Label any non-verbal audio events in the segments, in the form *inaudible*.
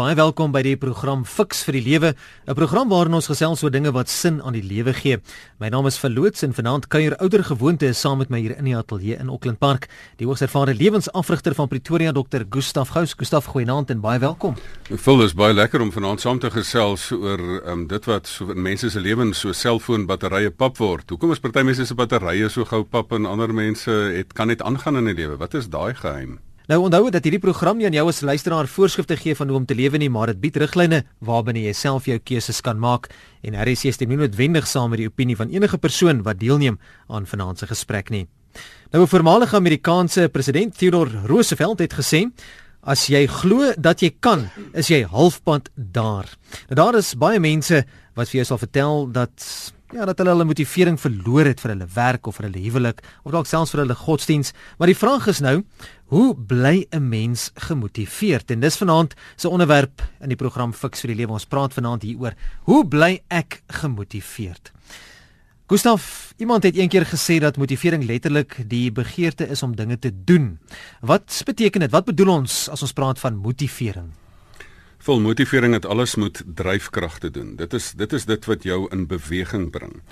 Baie welkom by die program Fix vir die Lewe, 'n program waarin ons gesels oor dinge wat sin aan die lewe gee. My naam is Verloots en vanaand kuier ouer gewoonte saam met my hier in die ateljee in Auckland Park, die hoogs ervare lewensafrigter van Pretoria, Dr. Gustaf Gous. Gustaf, goeienaand en baie welkom. Vol is baie lekker om vanaand saam te gesels oor um, dit wat so in mense se lewens so selfoonbatterye pap word. Hoekom is party mense se batterye so gou pap en ander mense het kan net aangaan in die lewe? Wat is daai geheim? Nou onthou dat hierdie program nie aan jou as luisteraar voorskrifte gee van hoe om te lewe nie, maar dit bied riglyne waarbinne jy self jou keuses kan maak en RSC stem nie noodwendig saam met die opinie van enige persoon wat deelneem aan vanaand se gesprek nie. Nou 'n voormalige Amerikaanse president Theodore Roosevelt het gesê As jy glo dat jy kan, is jy halfpad daar. Nou daar is baie mense wat vir jou sal vertel dat ja, dat hulle hulle motivering verloor het vir hulle werk of vir hulle huwelik of dalk selfs vir hulle godsdiens. Maar die vraag is nou, hoe bly 'n mens gemotiveerd? En dis vanaand se onderwerp in die program Fix vir die lewe. Ons praat vanaand hieroor. Hoe bly ek gemotiveerd? Gustav, iemand het eendag gesê dat motivering letterlik die begeerte is om dinge te doen. Wat beteken dit? Wat bedoel ons as ons praat van motivering? Vol motivering het alles moet dryfkrag te doen. Dit is dit is dit wat jou in beweging bring.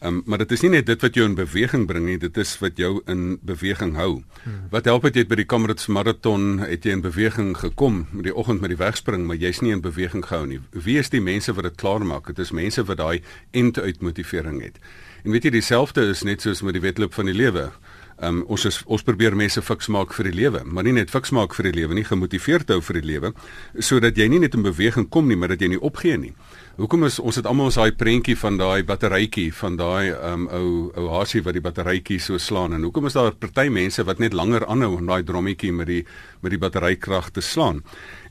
Um, maar dit is nie net dit wat jou in beweging bring nie, dit is wat jou in beweging hou. Hmm. Wat help dit jy by die Comrades marathon het jy in beweging gekom met die oggend met die wegspring, maar jy's nie in beweging gehou nie. Wie is die mense wat dit klaar maak? Dit is mense wat daai end uit motivering het. En weet jy dieselfde is net soos met die wedloop van die lewe. Um, ons is, ons probeer mense fiks maak vir die lewe, maar nie net fiks maak vir die lewe nie, gemotiveerd hou vir die lewe, sodat jy nie net in beweging kom nie, maar dat jy nie opgee nie. Hoekom is ons het almal ons daai prentjie van daai batterytjie van daai um, ou ou hasie wat die batterytjie so slaan en hoekom is daar party mense wat net langer aanhou om daai drommetjie met die met die batterykrag te slaan?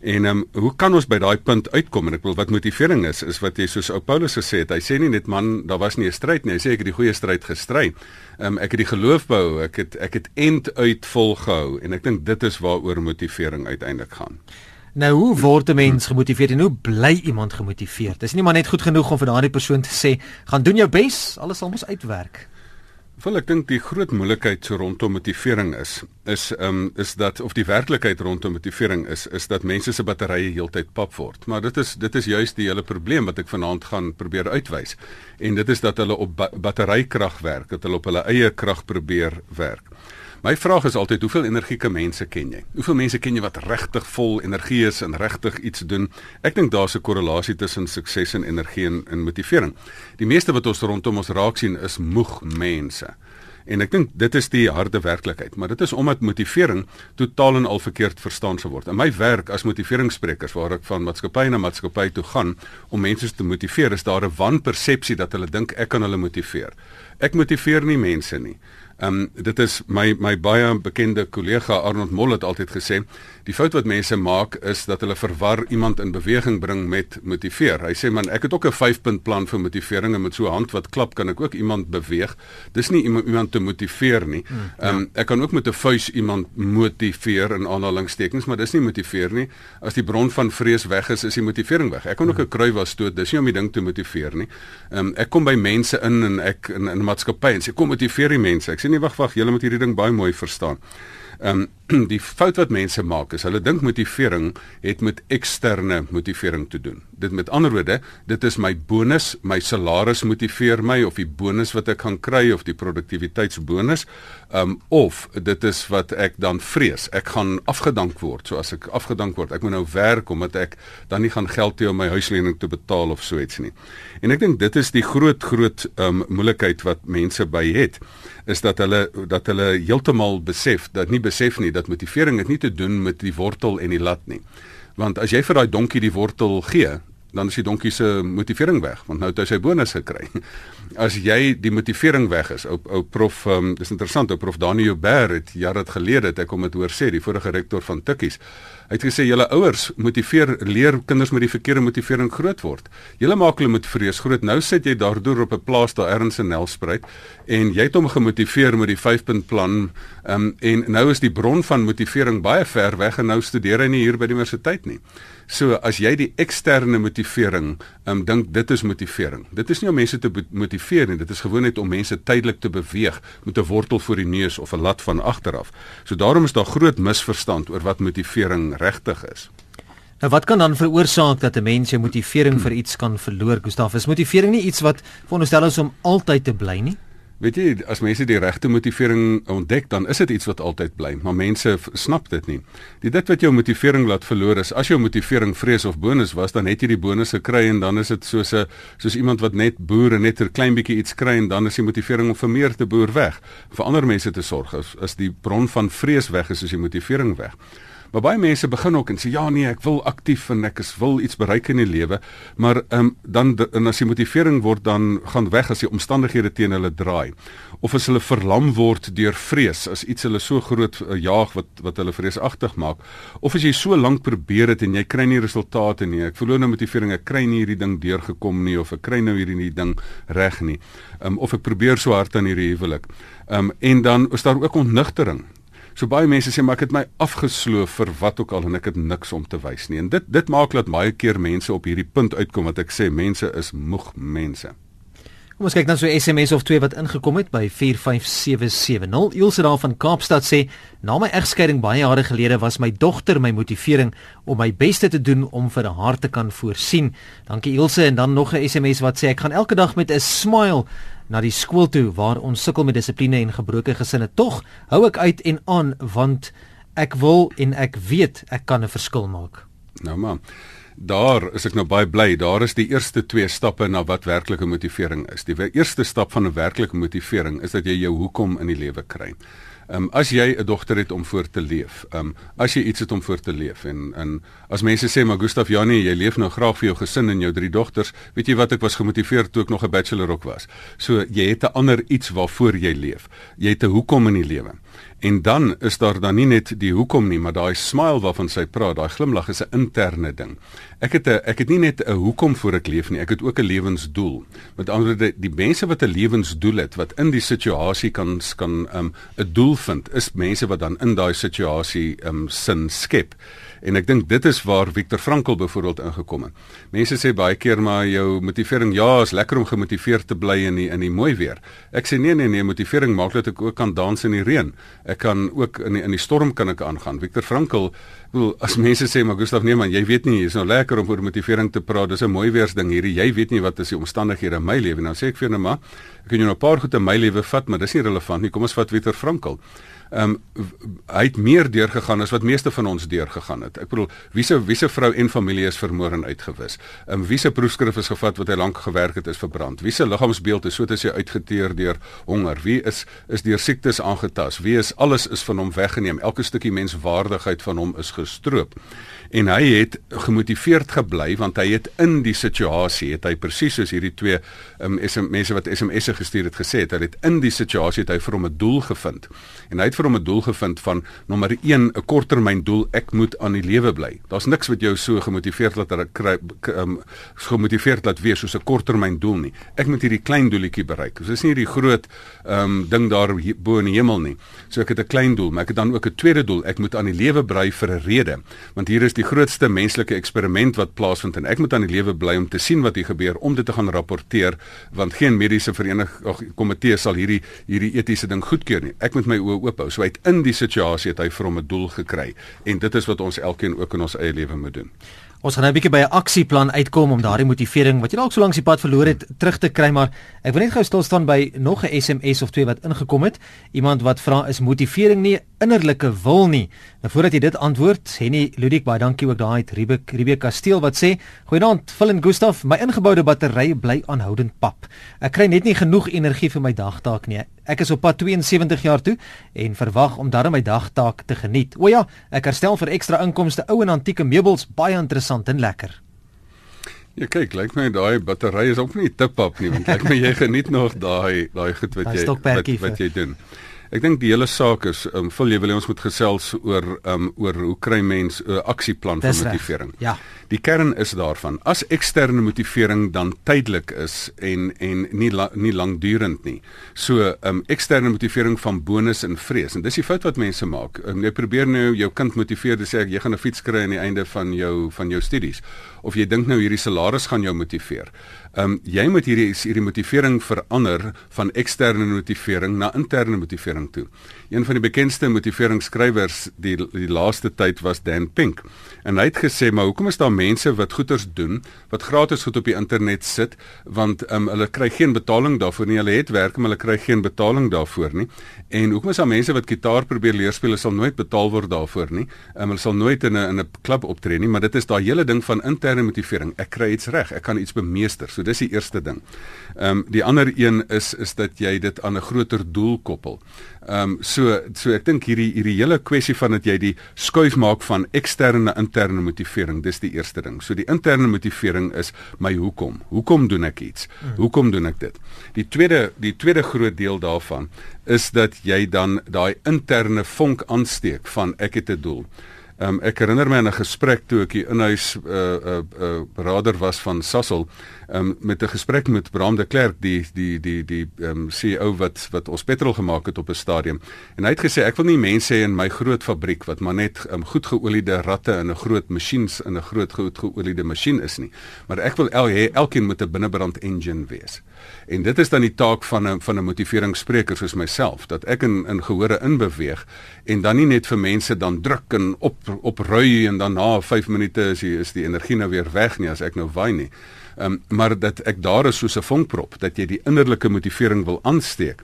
En ehm um, hoe kan ons by daai punt uitkom? En ek wil wat motivering is is wat jy soos ou Paulus gesê het. Hy sê nie net man, daar was nie 'n stryd nie. Hy sê ek het die goeie stryd gestry. Ehm um, ek het die geloof behou. Ek het ek het end uit volgehou en ek dink dit is waaroor motivering uiteindelik gaan. Nou hoe word 'n mens gemotiveerd en hoe bly iemand gemotiveerd? Dis nie maar net goed genoeg om vir daardie persoon te sê, gaan doen jou bes, alles sal mos uitwerk. Wel ek dink die groot moeilikheid so rondom motivering is is ehm um, is dat of die werklikheid rondom motivering is is dat mense se batterye heeltyd pap word. Maar dit is dit is juist die hele probleem wat ek vanaand gaan probeer uitwys. En dit is dat hulle op ba batterykrag werk, dat hulle op hulle eie krag probeer werk. My vraag is altyd hoeveel energieke mense ken jy? Hoeveel mense ken jy wat regtig vol energie is en regtig iets doen? Ek dink daar's 'n korrelasie tussen sukses en energie en, en motivering. Die meeste wat ons rondom ons raak sien is moeg mense. En ek dink dit is die harde werklikheid, maar dit is omdat motivering totaal en al verkeerd verstaan sou word. In my werk as motiveringsspreker waar ek van maatskappy na maatskappy toe gaan om mense te motiveer, is daar 'n wanpersepsie dat hulle dink ek kan hulle motiveer. Ek motiveer nie mense nie. Ehm um, dit is my my baie bekende kollega Arnold Moll het altyd gesê, die fout wat mense maak is dat hulle verwar iemand in beweging bring met motiveer. Hy sê man, ek het ook 'n 5-punt plan vir motivering en met so 'n hand wat klap kan ek ook iemand beweeg. Dis nie iemand iemand te motiveer nie. Hmm, ehm um, ja. ek kan ook met 'n vuis iemand motiveer in aanhalingstekens, maar dis nie motiveer nie. As die bron van vrees weg is, is die motivering weg. Ek kan ook 'n kruiwas was stoot, dis nie om die ding te motiveer nie. Ehm um, ek kom by mense in en ek in 'n maatskappy en sê kom motiveer die mense. Ek sê nee, wag wag, julle moet hierdie ding baie mooi verstaan. Ehm um, *clears throat* die fout wat mense maak is hulle dink motivering het met eksterne motivering te doen. Dit met ander woorde, dit is my bonus, my salaris motiveer my of die bonus wat ek gaan kry of die produktiwiteitsbonus, um, of dit is wat ek dan vrees. Ek gaan afgedank word. So as ek afgedank word, ek moet nou werk omdat ek dan nie gaan geld hê om my huislening te betaal of so iets nie. En ek dink dit is die groot groot um, moeilikheid wat mense by het is dat hulle dat hulle heeltemal besef dat nie besef nie dat motivering het nie te doen met die wortel en die lat nie. Want as jy vir daai donkie die wortel gee, dan is die donkie se motivering weg want nou het hy sy bonus gekry. *laughs* As jy die motivering weg is, ou ou prof, um, dis interessant, ou prof Daniel Ber het jare gelede het ek hom dit hoor sê, die vorige rektor van Tikkies. Hy het gesê julle ouers motiveer leer kinders met die verkeerde motivering groot word. Julle maak hulle met vrees groot. Nou sit jy daardeur op 'n plaas daar ergens in Nelspruit en jy het hom gemotiveer met die 5-punt plan. Ehm um, en nou is die bron van motivering baie ver weg en nou studeer hy nie hier by die universiteit nie. So as jy die eksterne motivering, ehm um, dink dit is motivering. Dit is nie om mense te motiveer nie, dit is gewoon net om mense tydelik te beweeg met 'n wortel voor die neus of 'n lat van agteraf. So daarom is daar groot misverstand oor wat motivering regtig is. Nou wat kan dan veroorsaak dat 'n mens jou motivering vir iets kan verloor? Gustaf, is motivering nie iets wat veronderstel is om altyd te bly nie? Weet jy, as mense die regte motivering ontdek, dan is dit iets wat altyd bly, maar mense snap dit nie. Die dit wat jou motivering laat verloor is, as jou motivering vrees of bonus was, dan het jy die bonus gekry en dan is dit soos 'n soos iemand wat net boer en net 'n klein bietjie iets kry en dan is die motivering om vir meer te boer weg. Vir ander mense te sorg is, is die bron van vrees weg is soos die motivering weg. Maar baie mense begin ook en sê ja nee, ek wil aktief en ek is wil iets bereik in die lewe, maar ehm um, dan en as die motivering word dan gaan weg as die omstandighede teen hulle draai. Of as hulle verlam word deur vrees, as iets hulle so groot uh, jaag wat wat hulle vreesagtig maak, of as jy so lank probeer het en jy kry nie resultate nie. Ek verloor nou motivering, ek kry nie hierdie ding deurgekom nie of ek kry nou hierdie nie ding reg nie. Ehm um, of ek probeer so hard aan hierdie huwelik. Ehm um, en dan is daar ook ontnigtering. So baie mense sê maar ek het my afgesloof vir wat ook al en ek het niks om te wys nie. En dit dit maak dat baie keer mense op hierdie punt uitkom wat ek sê mense is moeg mense. Kom ons kyk dan so SMS of twee wat ingekom het by 45770. Ilse daar van Kaapstad sê: "Na my egskeiding baie jare gelede was my dogter my motivering om my bes te doen om vir haar te kan voorsien." Dankie Ilse en dan nog 'n SMS wat sê: "Ek gaan elke dag met 'n smile na die skool toe waar ons sukkel met dissipline en gebroke gesinne. Tog hou ek uit en aan want ek wil en ek weet ek kan 'n verskil maak. Nou maar Daar is ek nou baie bly. Daar is die eerste twee stappe na wat werklike motivering is. Die eerste stap van 'n werklike motivering is dat jy jou hoekom in die lewe kry. Ehm um, as jy 'n dogter het om voor te leef, ehm um, as jy iets het om voor te leef en en as mense sê maar Gustaf Janie, jy leef nou graag vir jou gesin en jou drie dogters, weet jy wat ek was gemotiveerd toe ek nog 'n bachelor ook was. So jy het 'n ander iets waarvoor jy leef. Jy het 'n hoekom in die lewe. En dan is daar dan nie net die hoekom nie, maar daai smile waarvan sy praat, daai glimlag is 'n interne ding. Ek het 'n ek het nie net 'n hoekom voor ek leef nie, ek het ook 'n lewensdoel. Met ander woorde, die mense wat 'n lewensdoel het, wat in die situasie kan kan um, 'n um, doel vind, is mense wat dan in daai situasie um, sin skep. En ek dink dit is waar Viktor Frankl byvoorbeeld ingekom het. Mense sê baie keer maar jou motivering ja, is lekker om gemotiveerd te bly in die in die mooi weer. Ek sê nee nee nee, motivering maak dat ek ook kan dans in die reën. Ek kan ook in die, in die storm kan ek aangaan. Viktor Frankl Wel, as mense sê maar Gustaf nee man, jy weet nie, is nou lekker om oor motivering te praat. Dis 'n mooi weersding hierdie. Jy weet nie wat is die omstandighede in my lewe nie. Nou sê ek vir nou maar, ek kan jou nou 'n paar goed in my lewe vat, maar dis nie relevant nie. Kom ons vat Wieter Frankel. Ehm um, hy het meer deurgegaan as wat meeste van ons deurgegaan het. Ek bedoel, wiese wiese vrou en familie is vermoor en uitgewis. Ehm um, wiese proefskrif is gevat wat hy lank gewerk het is verbrand. Wiese liggaamsbeeld is soos hy uitgeteer deur honger. Wie is is deur siektes aangetast. Wie is alles is van hom weggeneem. Elke stukkie menswaardigheid van hom is gestroop en hy het gemotiveerd gebly want hy het in die situasie het hy presies soos hierdie twee um, SM, mense wat SMS'e gestuur het gesê het hy het in die situasie het hy vir hom 'n doel gevind. En hy het vir hom 'n doel gevind van nommer 1 'n korttermyn doel ek moet aan die lewe bly. Daar's niks wat jou so gemotiveerd laat kry um, gemotiveerd laat wees soos 'n korttermyn doel nie. Ek moet hierdie klein doeletjie bereik. So dis nie hierdie groot um, ding daar bo in die hemel nie. So ek het 'n klein doel maar ek het dan ook 'n tweede doel. Ek moet aan die lewe bly vir 'n rede. Want hier is die grootste menslike eksperiment wat plaasvind en ek moet aan die lewe bly om te sien wat hier gebeur om dit te gaan rapporteer want geen mediese vereniging komitee sal hierdie hierdie etiese ding goedkeur nie. Ek moet my oë oop hou. So uit in die situasie het hy vir hom 'n doel gekry en dit is wat ons elkeen ook in ons eie lewe moet doen. Ons gaan nou 'n bietjie by 'n aksieplan uitkom om daardie motivering wat jy dalk so lank die pad verloor het terug te kry, maar ek wil net gou stil staan by nog 'n SMS of twee wat ingekom het. Iemand wat vra is motivering nie innerlike wil nie. Nou voordat jy dit antwoord, Henny Ludik baie dankie ook daai Ribek Ribek Kasteel wat sê: "Goeienaand, Phil en Gustaf, my ingeboude battery bly aanhoudend pap. Ek kry net nie genoeg energie vir my dagtaak nie. Ek is op pad 72 jaar toe en verwag om daarmee my dagtaak te geniet. O ja, ek herstel vir ekstra inkomste ou en antieke meubels, baie interessant en lekker." Ja kyk, lyk my daai battery is ook nie tippap nie, want lyk *laughs* my jy geniet nog daai daai goed wat jy wat, wat jy doen. Ek dink die hele saak is, um, vul jy wil ons moet gesels oor um, oor hoe kry mens 'n uh, aksieplan vir motivering. Ja. Die kern is daarvan, as eksterne motivering dan tydelik is en en nie la, nie lankdurend nie. So, um eksterne motivering van bonus en vrees. En dis die fout wat mense maak. Um, jy probeer nou jou kind motiveer te sê jy gaan 'n fiets kry aan die einde van jou van jou studies of jy dink nou hierdie salaris gaan jou motiveer. Um jy moet hierdie hierdie motivering verander van eksterne motivering na interne motivering toe. Een van die bekendste motiveringsskrywers die die laaste tyd was Dan Pink. En hy het gesê, "Maar hoekom is daar mense wat goeders doen wat gratis goed op die internet sit want um, hulle kry geen betaling daarvoor nie. Hulle het werk, maar hulle kry geen betaling daarvoor nie. En hoekom is daar mense wat gitaar probeer leer speel, hulle sal nooit betaal word daarvoor nie. Um, hulle sal nooit in 'n in 'n klub optree nie, maar dit is daai hele ding van interne motivering. Ek kry iets reg, ek kan iets bemeester. So dis die eerste ding. Ehm um, die ander een is is dat jy dit aan 'n groter doel koppel. Ehm um, so so ek dink hierdie hierdie hele kwessie van dat jy die skuif maak van eksterne na interne motivering, dis die eerste ding. So die interne motivering is my hoekom? Hoekom doen ek iets? Hmm. Hoekom doen ek dit? Die tweede die tweede groot deel daarvan is dat jy dan daai interne vonk aansteek van ek het 'n doel. Um, ek herinner my aan 'n gesprek toe ek hier in huis 'n uh, 'n uh, uh, rader was van Sasol um, met 'n gesprek met Bram de Klerk die die die die ehm um, CEO wat wat ons petrol gemaak het op 'n stadium. En hy het gesê ek wil nie mense hê in my groot fabriek wat maar net um, goed geoliede ratte in 'n groot masjiens in 'n groot goed geoliede masjien is nie. Maar ek wil el hê elkeen moet 'n binnebrand engine wees. En dit is dan die taak van 'n van 'n motiveringsspreker soos myself dat ek in in gehore inbeweeg en dan nie net vir mense dan druk en op op rui en dan na 5 minute is die is die energie nou weer weg nie as ek nou waai nie Um, maar dat ek daar is soos 'n vonkprop dat jy die innerlike motivering wil aansteek.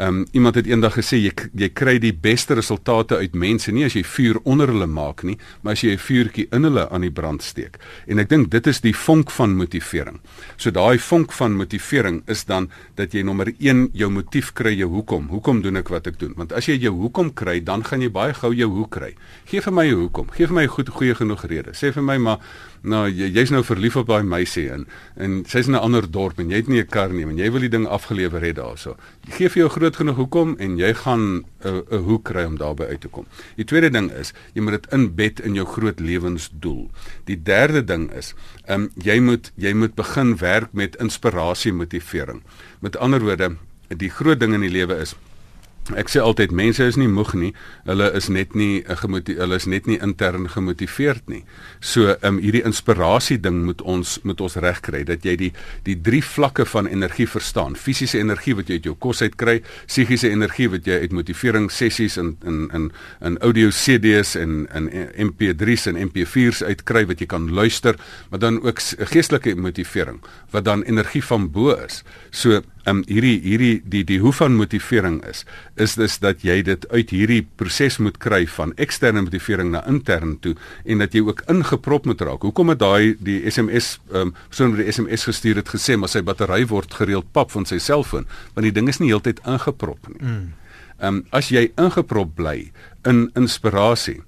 Um, iemand het eendag gesê jy jy kry die beste resultate uit mense nie as jy vuur onder hulle maak nie, maar as jy 'n vuurtjie in hulle aan die brand steek. En ek dink dit is die vonk van motivering. So daai vonk van motivering is dan dat jy nommer 1 jou motief kry jou hoekom. Hoekom doen ek wat ek doen? Want as jy jou hoekom kry, dan gaan jy baie gou jou hoe kry. Geef vir my 'n hoekom. Geef vir my 'n goed goeie genoeg rede. Sê vir my maar nou jy's jy nou verlief op daai meisie in en sy's in 'n ander dorp en jy het nie 'n kar nie en jy wil die ding afgelewer het daarso. Jy gee vir jou groot genoeg hoekom en jy gaan 'n 'n hoe kry om daarby uit te kom. Die tweede ding is jy moet dit inbed in jou groot lewensdoel. Die derde ding is, ehm um, jy moet jy moet begin werk met inspirasie motivering. Met ander woorde, die groot ding in die lewe is Ek sê altyd mense is nie moeg nie. Hulle is net nie eh, hulle is net nie intern gemotiveerd nie. So um hierdie inspirasie ding moet ons moet ons regkry dat jy die die drie vlakke van energie verstaan. Fisiese energie wat jy uit jou kos uit kry, psigiese energie wat jy uit motivering sessies in in in in audio CD's en in MP3's en MP4's uitkry wat jy kan luister, maar dan ook geestelike motivering wat dan energie van bo is. So um, hierdie hierdie die die hoe van motivering is is dis dat jy dit uit hierdie proses moet kry van eksterne motivering na intern toe en dat jy ook ingeprop moet raak. Hoekom het daai die SMS um, persoon wat die SMS gestuur het gesê maar sy battery word gereeld pap van sy selfoon want die ding is nie heeltyd ingeprop nie. Mm. Ehm um, as jy ingeprop bly in inspirasie.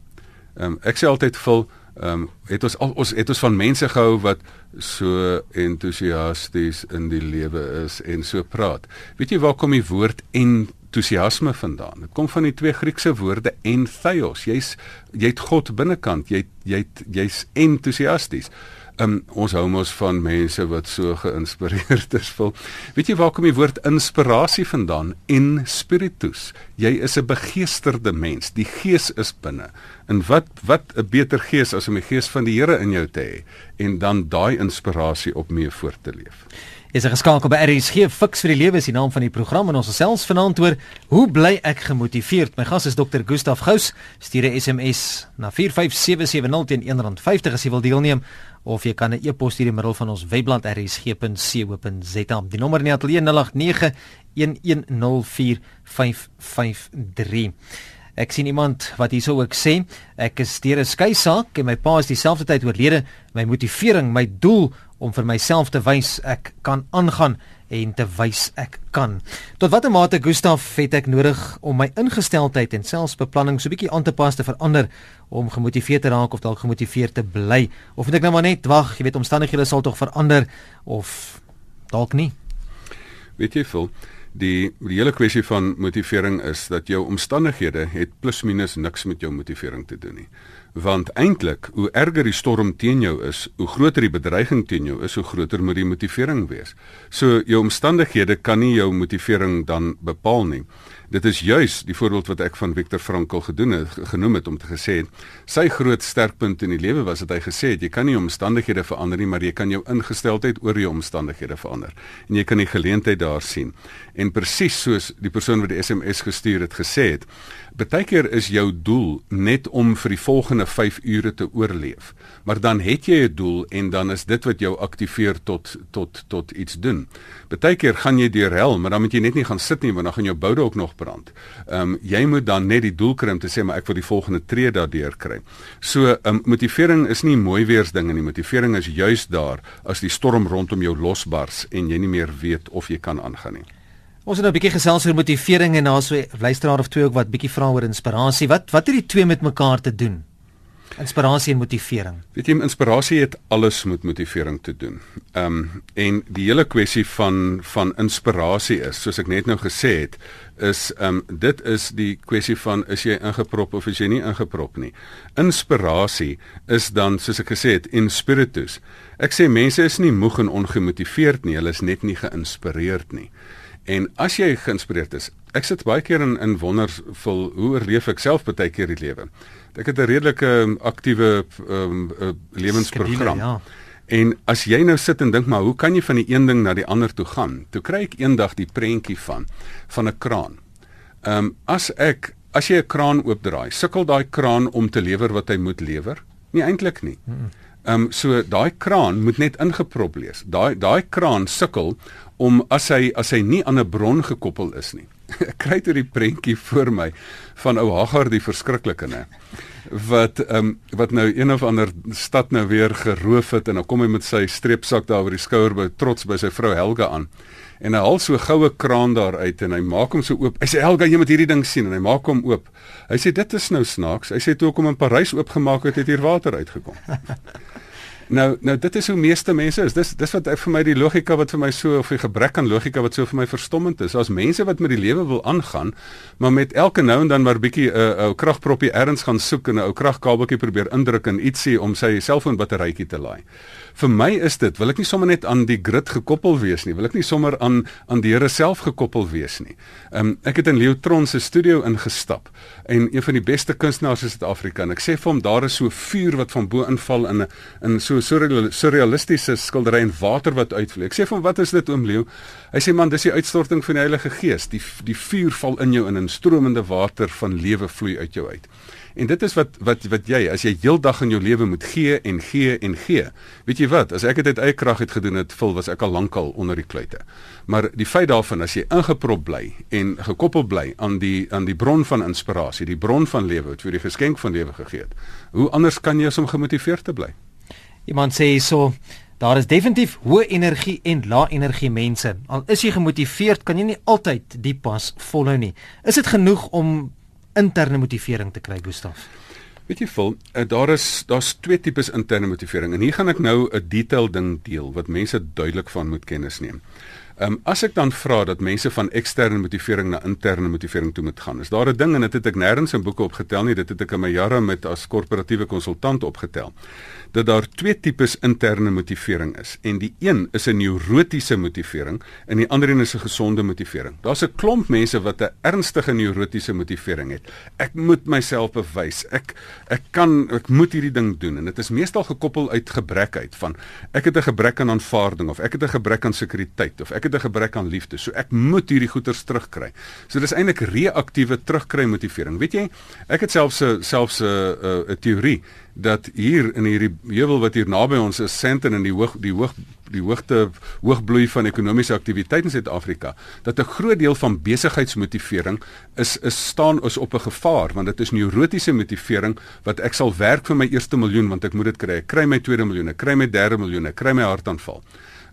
Ehm um, ek sê altyd vul ehm um, het ons al, ons het ons van mense gehou wat so entoesiasties in die lewe is en so praat. Weet jy waar kom die woord entoesiasme vandaan? Dit kom van die twee Griekse woorde en theos. Jy's jy't God binnekant. Jy jy't jy's entoesiasties. Um, ons hou mos van mense wat so geïnspireerd is. Vol. Weet jy waar kom die woord inspirasie vandaan? In spiritus. Jy is 'n begeesterde mens. Die gees is binne. En wat wat 'n beter gees as om die gees van die Here in jou te hê en dan daai inspirasie op mee voort te leef. Is 'n geskakel by RSG Fix vir die lewe is die naam van die program en ons gesels vanaand oor hoe bly ek gemotiveerd. My gas is Dr. Gustaf Gous. Stuur 'n SMS na 45770 teen R1.50 as jy wil deelneem of jy kan 'n e-pos stuur deur middel van ons webblad rsg.co.za. Die nommer in die ateljee 0891104553. Ek sien iemand wat hierso ook sê, ek is deur 'n skei saak en my pa is dieselfde tyd oorlede. My motivering, my doel om vir myself te wys ek kan aangaan en te wys ek kan. Tot watter mate Gustaf het ek nodig om my ingesteldheid en selfs beplanning so bietjie aan te pas te verander om gemotiveerd te raak of dalk gemotiveerd te bly of moet ek nou maar net wag, jy weet omstandighede sal tog verander of dalk nie. Weet jy veel Die die hele kwessie van motivering is dat jou omstandighede het plus minus niks met jou motivering te doen nie. Want eintlik, hoe erger die storm teen jou is, hoe groter die bedreiging teen jou is, hoe groter moet die motivering wees. So jou omstandighede kan nie jou motivering dan bepaal nie. Dit is juis die voorbeeld wat ek van Viktor Frankl gedoen het genoem het om te gesê sy groot sterkpunt in die lewe was dat hy gesê het jy kan nie omstandighede verander nie, maar jy kan jou ingesteldheid oor jou omstandighede verander. En jy kan die geleentheid daar sien. En presies soos die persoon wat die SMS gestuur het gesê het, Partykeer is jou doel net om vir die volgende 5 ure te oorleef. Maar dan het jy 'n doel en dan is dit wat jou aktiveer tot tot tot iets doen. Partykeer gaan jy deur hel, maar dan moet jy net nie gaan sit nie want dan gaan jou boude ook nog brand. Ehm um, jy moet dan net die doel kry om te sê maar ek wil die volgende tree daardeur kry. So ehm um, motivering is nie mooi weers dinge nie. Motivering is juis daar as die storm rondom jou losbars en jy nie meer weet of jy kan aangaan nie. Ons het nou 'n bietjie gesels oor motivering en daar's 'n luisteraar of twee ook wat bietjie vra oor inspirasie. Wat wat het die twee met mekaar te doen? Inspirasie en motivering. Weet jy, inspirasie het alles met motivering te doen. Ehm um, en die hele kwessie van van inspirasie is, soos ek net nou gesê het, is ehm um, dit is die kwessie van is jy ingeprop of is jy nie ingeprop nie. Inspirasie is dan soos ek gesê het, in spiritus. Ek sê mense is nie moeg en ongemotiveerd nie, hulle is net nie geïnspireerd nie. En as jy geïnspireerd is, ek sit baie keer in in wondervol hoe oorleef ek self baie keer die lewe. Ek het 'n redelike um, aktiewe um, uh, lewensprogram. Ja. En as jy nou sit en dink maar hoe kan jy van die een ding na die ander toe gaan? Toe kry ek eendag die prentjie van van 'n kraan. Ehm um, as ek as jy 'n kraan oopdraai, sukkel daai kraan om te lewer wat hy moet lewer? Nie eintlik nie. Ehm um, so daai kraan moet net ingeprop wees. Daai daai kraan sukkel om as hy as hy nie aan 'n bron gekoppel is nie. Ek *laughs* kry toe die prentjie voor my van ou Hagar die verskriklike nê wat ehm um, wat nou een of ander stad nou weer geroof het en dan kom hy met sy streepsak daar oor die skouer by trots by sy vrou Helga aan en hy haal so goue kraan daar uit en hy maak hom so oop. Hy sê Helga, jy moet hierdie ding sien en hy maak hom oop. Hy sê dit is nou snaaks. Hy sê toe ek hom in Parys oopgemaak het, het hier water uitgekom. *laughs* Nou nou dit is hoe meeste mense is. Dis dis wat vir my die logika wat vir my so of die gebrek aan logika wat so vir my verstommend is. As mense wat met die lewe wil aangaan, maar met elke nou en dan maar bietjie 'n uh, ou kragproppie ergens gaan soek en 'n ou kragkabeltjie probeer indruk en ietsie om sy selfoonbatterytjie te laai. Vir my is dit, wil ek nie sommer net aan die grid gekoppel wees nie. Wil ek nie sommer aan aan die Here self gekoppel wees nie. Ehm um, ek het in Leotron se studio ingestap en een van die beste kunstenaars in Suid-Afrika en ek sê vir hom daar is so vuur wat van bo inval in 'n in so surrealistiese skildery en water wat uitvloei. Ek sê hom, "Wat is dit oom Leo?" Hy sê, "Man, dis die uitstorting van die Heilige Gees. Die die vuur val in jou in 'n stromende water van lewe vloei uit jou uit." En dit is wat wat wat jy as jy heeldag in jou lewe moet gee en gee en gee. Weet jy wat? As ek dit uit eie krag het gedoen het, vul was ek al lankal onder die kluite. Maar die feit daarvan as jy ingeprop bly en gekoppel bly aan die aan die bron van inspirasie, die bron van lewe wat vir die geskenk van lewe gegee het. Hoe anders kan jy as om gemotiveerd te bly? Iemand sê so Daar is definitief hoë energie en lae energie mense. Al is jy gemotiveerd, kan jy nie altyd die pas volhou nie. Is dit genoeg om interne motivering te kry, Gustaf? Weet jy vol, eh, daar is daar's twee tipes interne motivering en hier gaan ek nou 'n detail ding deel wat mense duidelik van moet kennis neem. Ehm um, as ek dan vra dat mense van eksterne motivering na interne motivering toe moet gaan. Is daar 'n ding en dit het ek nêrens in boeke opgetel nie, dit het ek in my jare met as korporatiewe konsultant opgetel dat daar twee tipes interne motivering is en die een is 'n neurotiese motivering en die ander een is 'n gesonde motivering. Daar's 'n klomp mense wat 'n ernstige neurotiese motivering het. Ek moet myself bewys. Ek ek kan ek moet hierdie ding doen en dit is meestal gekoppel uit gebrek uit van ek het 'n gebrek aan aanvaarding of ek het 'n gebrek aan sekuriteit of ek het 'n gebrek aan liefde. So ek moet hierdie goeders terugkry. So dis eintlik reaktiewe terugkry motivering. Weet jy, ek het selfs 'n selfs 'n 'n teorie dat hier in hierdie heuwel wat hier naby ons is, Sandton in die hoog die hoog die hoogte hoogbloei van ekonomiese aktiwiteit in Suid-Afrika, dat 'n groot deel van besigheidsmotivering is is staan is op 'n gevaar want dit is neurotiese motivering wat ek sal werk vir my eerste miljoen want ek moet dit kry. Ek kry my tweede miljoen, ek kry my derde miljoen, ek kry my hartaanval.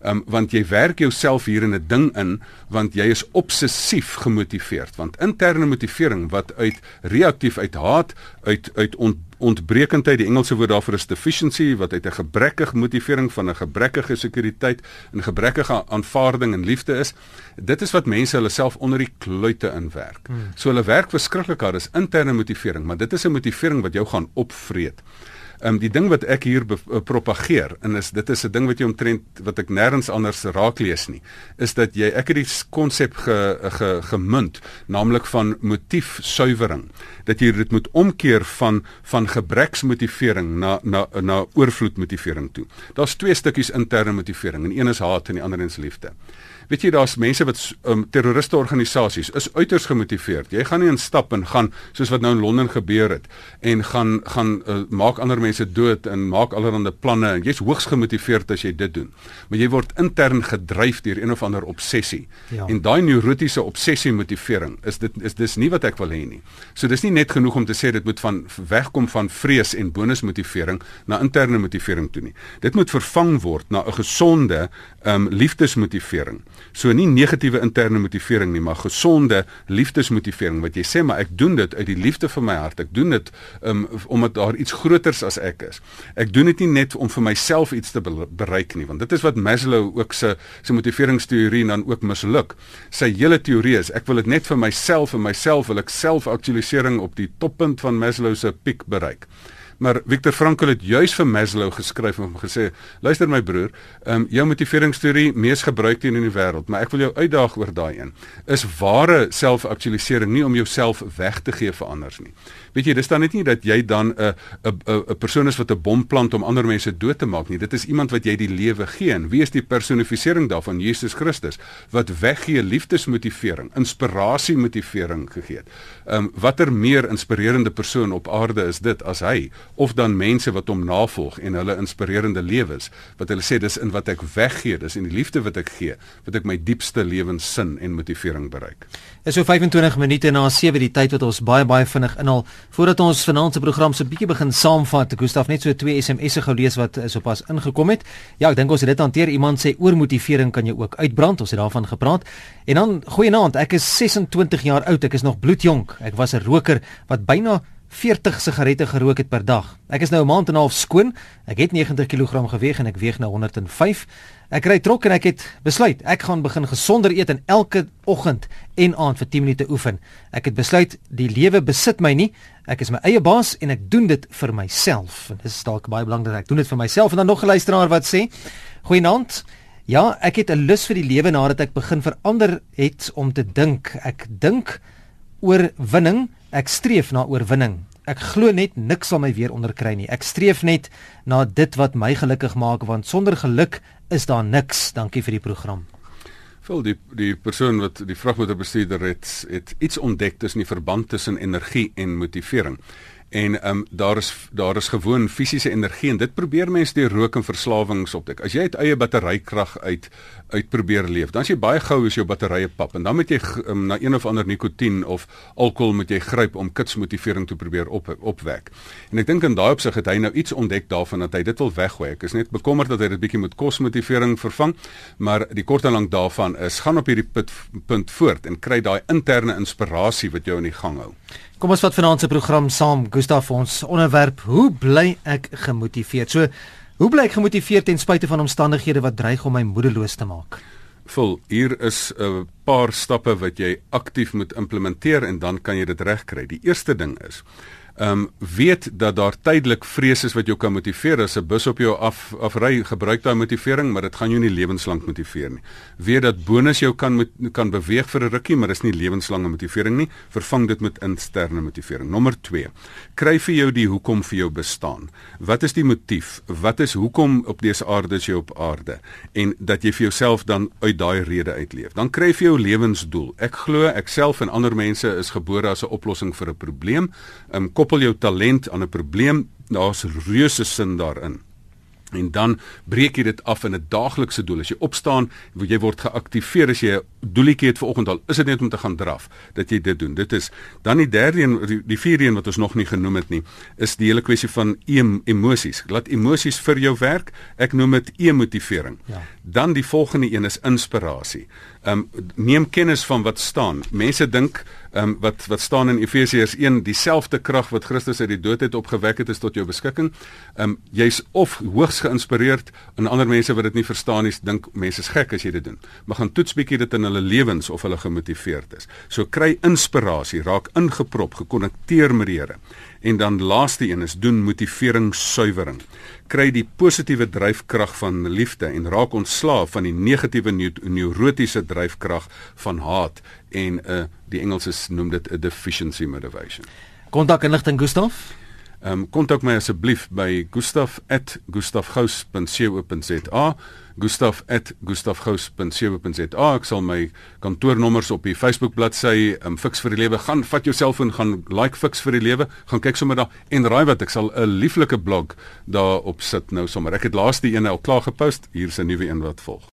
Um, want jy werk jouself hier in 'n ding in want jy is obsessief gemotiveerd. Want interne motivering wat uit reaktief uit haat uit uit ont, ontbrekendheid die Engelse woord daarvoor is deficiency wat uit 'n gebrekkige motivering van 'n gebrekkige sekuriteit en gebrekkige aanvaarding en liefde is dit is wat mense hulle self onder die kluite inwerk. Hmm. so hulle werk verskriklik hard is interne motivering maar dit is 'n motivering wat jou gaan opvreet Ehm um, die ding wat ek hier uh, propageer en is dit is 'n ding wat jy omtrent wat ek nêrens anders raak lees nie, is dat jy ek het die konsep ge, ge gemunt, naamlik van motiefsuiwering. Dat jy dit moet omkeer van van gebreksmotivering na na na oorvloedmotivering toe. Daar's twee stukkies interne motivering en een is haat en die ander is liefde. Weet jy daar's mense wat um, terroriste organisasies is uiters gemotiveerd. Jy gaan nie instap en gaan soos wat nou in Londen gebeur het en gaan gaan uh, maak ander mense dood en maak allerlei planne en jy's hoogs gemotiveerd as jy dit doen. Maar jy word intern gedryf deur een of ander obsessie. Ja. En daai neurotiese obsessie motivering is dit is dis nie wat ek wil hê nie. So dis nie net genoeg om te sê dit moet van wegkom van vrees en bonusmotivering na interne motivering toe nie. Dit moet vervang word na 'n gesonde um, liefdesmotivering. So nie negatiewe interne motivering nie, maar gesonde liefdesmotivering wat jy sê maar ek doen dit uit die liefde van my hart. Ek doen dit um, omdat daar iets groters as ek is. Ek doen dit nie net om vir myself iets te bereik nie, want dit is wat Maslow ook se se motiveringsteorie dan ook misluk. Sy hele teorie is ek wil dit net vir myself en myself wil ek selfaktualisering op die toppunt van Maslow se piek bereik. Maar Viktor Frankl het juis vir Maslow geskryf en hom gesê: "Luister my broer, ehm um, jou motiveringsteorie mees gebruikte in die wêreld, maar ek wil jou uitdaag oor daai een. Is ware selfaktualisering nie om jouself weg te gee vir anders nie. Weet jy, dis dan net nie dat jy dan 'n 'n 'n persoon is wat 'n bom plant om ander mense dood te maak nie. Dit is iemand wat jy die lewe gee. En wie is die personifisering daarvan? Jesus Christus wat weggee liefdesmotivering, inspirasie motivering gegee het. Ehm um, watter meer inspirerende persoon op aarde is dit as hy of dan mense wat hom navolg en hulle inspirerende lewens wat hulle sê dis in wat ek weggee, dis in die liefde wat ek gee, wat ek my diepste lewenssin en motivering bereik. Is so 25 minute na 7 die tyd wat ons baie baie vinnig inhaal voordat ons vanaand se program se bietjie begin saamvat. Gustaf net so twee SMS'e gou lees wat sopas ingekom het. Ja, ek dink ons het dit hanteer. Iemand sê oormotivering kan jou ook uitbrand. Ons het daarvan gepraat. En dan goeienaand. Ek is 26 jaar oud. Ek is nog bloedjonk. Ek was 'n roker wat byna 40 sigarette gerook het per dag. Ek is nou 'n maand en 'n half skoon. Ek het 90 kg geweg en ek weeg nou 105. Ek ry trok en ek het besluit ek gaan begin gesonder eet en elke oggend en aand vir 10 minute oefen. Ek het besluit die lewe besit my nie. Ek is my eie baas en ek doen dit vir myself. En dis dalk baie belangrik ek doen dit vir myself en dan nog 'n luisteraar wat sê: "Goeienaand. Ja, ek het 'n lus vir die lewe nadat ek begin verander het om te dink. Ek dink oor winning." Ek streef na oorwinning. Ek glo net niks sal my weer onderkry nie. Ek streef net na dit wat my gelukkig maak want sonder geluk is daar niks. Dankie vir die program. Vol die die persoon wat die vragmotorbestuurder het het iets ontdek tussen die verband tussen energie en motivering en ehm um, daar is daar is gewoon fisiese energie en dit probeer mense deur rook en verslawings opdek. As jy uit eie batterykrag uit uit probeer leef, dan is jy baie gou as jou batterye pap en dan moet jy um, na een of ander nikotien of alkohol moet jy gryp om kitsmotivering te probeer op opwek. En ek dink in daai opsig het hy nou iets ontdek daarvan dat hy dit wil weggooi. Ek is net bekommerd dat hy dit bietjie met kosmotivering vervang, maar die kort en lank daarvan is gaan op hierdie punt, punt voort en kry daai interne inspirasie wat jou in die gang hou. Kom ons vat vanaand se program saam, Gustaf, ons onderwerp: Hoe bly ek gemotiveerd? So, hoe bly ek gemotiveerd ten spyte van omstandighede wat dreig om my moedeloos te maak? Vol, hier is 'n paar stappe wat jy aktief moet implementeer en dan kan jy dit regkry. Die eerste ding is um, weet dat daar tydelik vrees is wat jou kan motiveer as 'n bus op jou af afry gebruik daai motivering maar dit gaan jou nie lewenslank motiveer nie weet dat bonus jou kan met, kan beweeg vir 'n rukkie maar dis nie lewenslange motivering nie vervang dit met interne motivering nommer 2 kry vir jou die hoekom vir jou bestaan. Wat is die motief? Wat is hoekom op dese aarde is jy op aarde? En dat jy vir jouself dan uit daai rede uitleef. Dan kry vir jou lewensdoel. Ek glo ek self en ander mense is gebore as 'n oplossing vir 'n probleem. Ehm um, koppel jou talent aan 'n probleem, daar's reuse sin daarin. En dan breek jy dit af in 'n daaglikse doel. As jy opstaan, jy word geaktiveer as jy 'n doeletjie het vir oggend al. Is dit net om te gaan draf dat jy dit doen. Dit is dan die derde een, die, vierde een wat ons nog nie genoem het nie, is die hele kwessie van em, emosies. Laat emosies vir jou werk. Ek noem dit emotivering. Ja. Dan die volgende een is inspirasie. Ehm um, neem kennis van wat staan. Mense dink um, wat wat staan in Efesiërs 1 dieselfde krag wat Christus uit die dood het opgewek het is tot jou beskikking. Ehm um, jy's of hoogs geïnspireerd en ander mense wat dit nie verstaan nie, dink mense is gek as jy dit doen. Maar gaan toets bietjie dit in hulle lewens of hulle gemotiveerd is. So kry inspirasie, raak ingeprop, gekonnekteer met die Here. En dan laaste een is doen motiveringssuiwering. Kry die positiewe dryfkrag van liefde en raak ontslaaf van die negatiewe neurotiese dryfkrag van haat en 'n uh, die Engelsers noem dit 'n deficiency motivation. Kontak inligting Gustaf Ehm um, kontak my asseblief by gustaf@gustafgous.co.za gustaf@gustafgous.co.za ek sal my kantoornommers op die Facebook bladsy um, Fix vir die lewe gaan vat jou selfoon gaan like Fix vir die lewe gaan kyk sommer daar en raai wat ek sal 'n lieflike blog daarop sit nou sommer. Ek het laaste een al klaar gepost hier is 'n nuwe een wat volg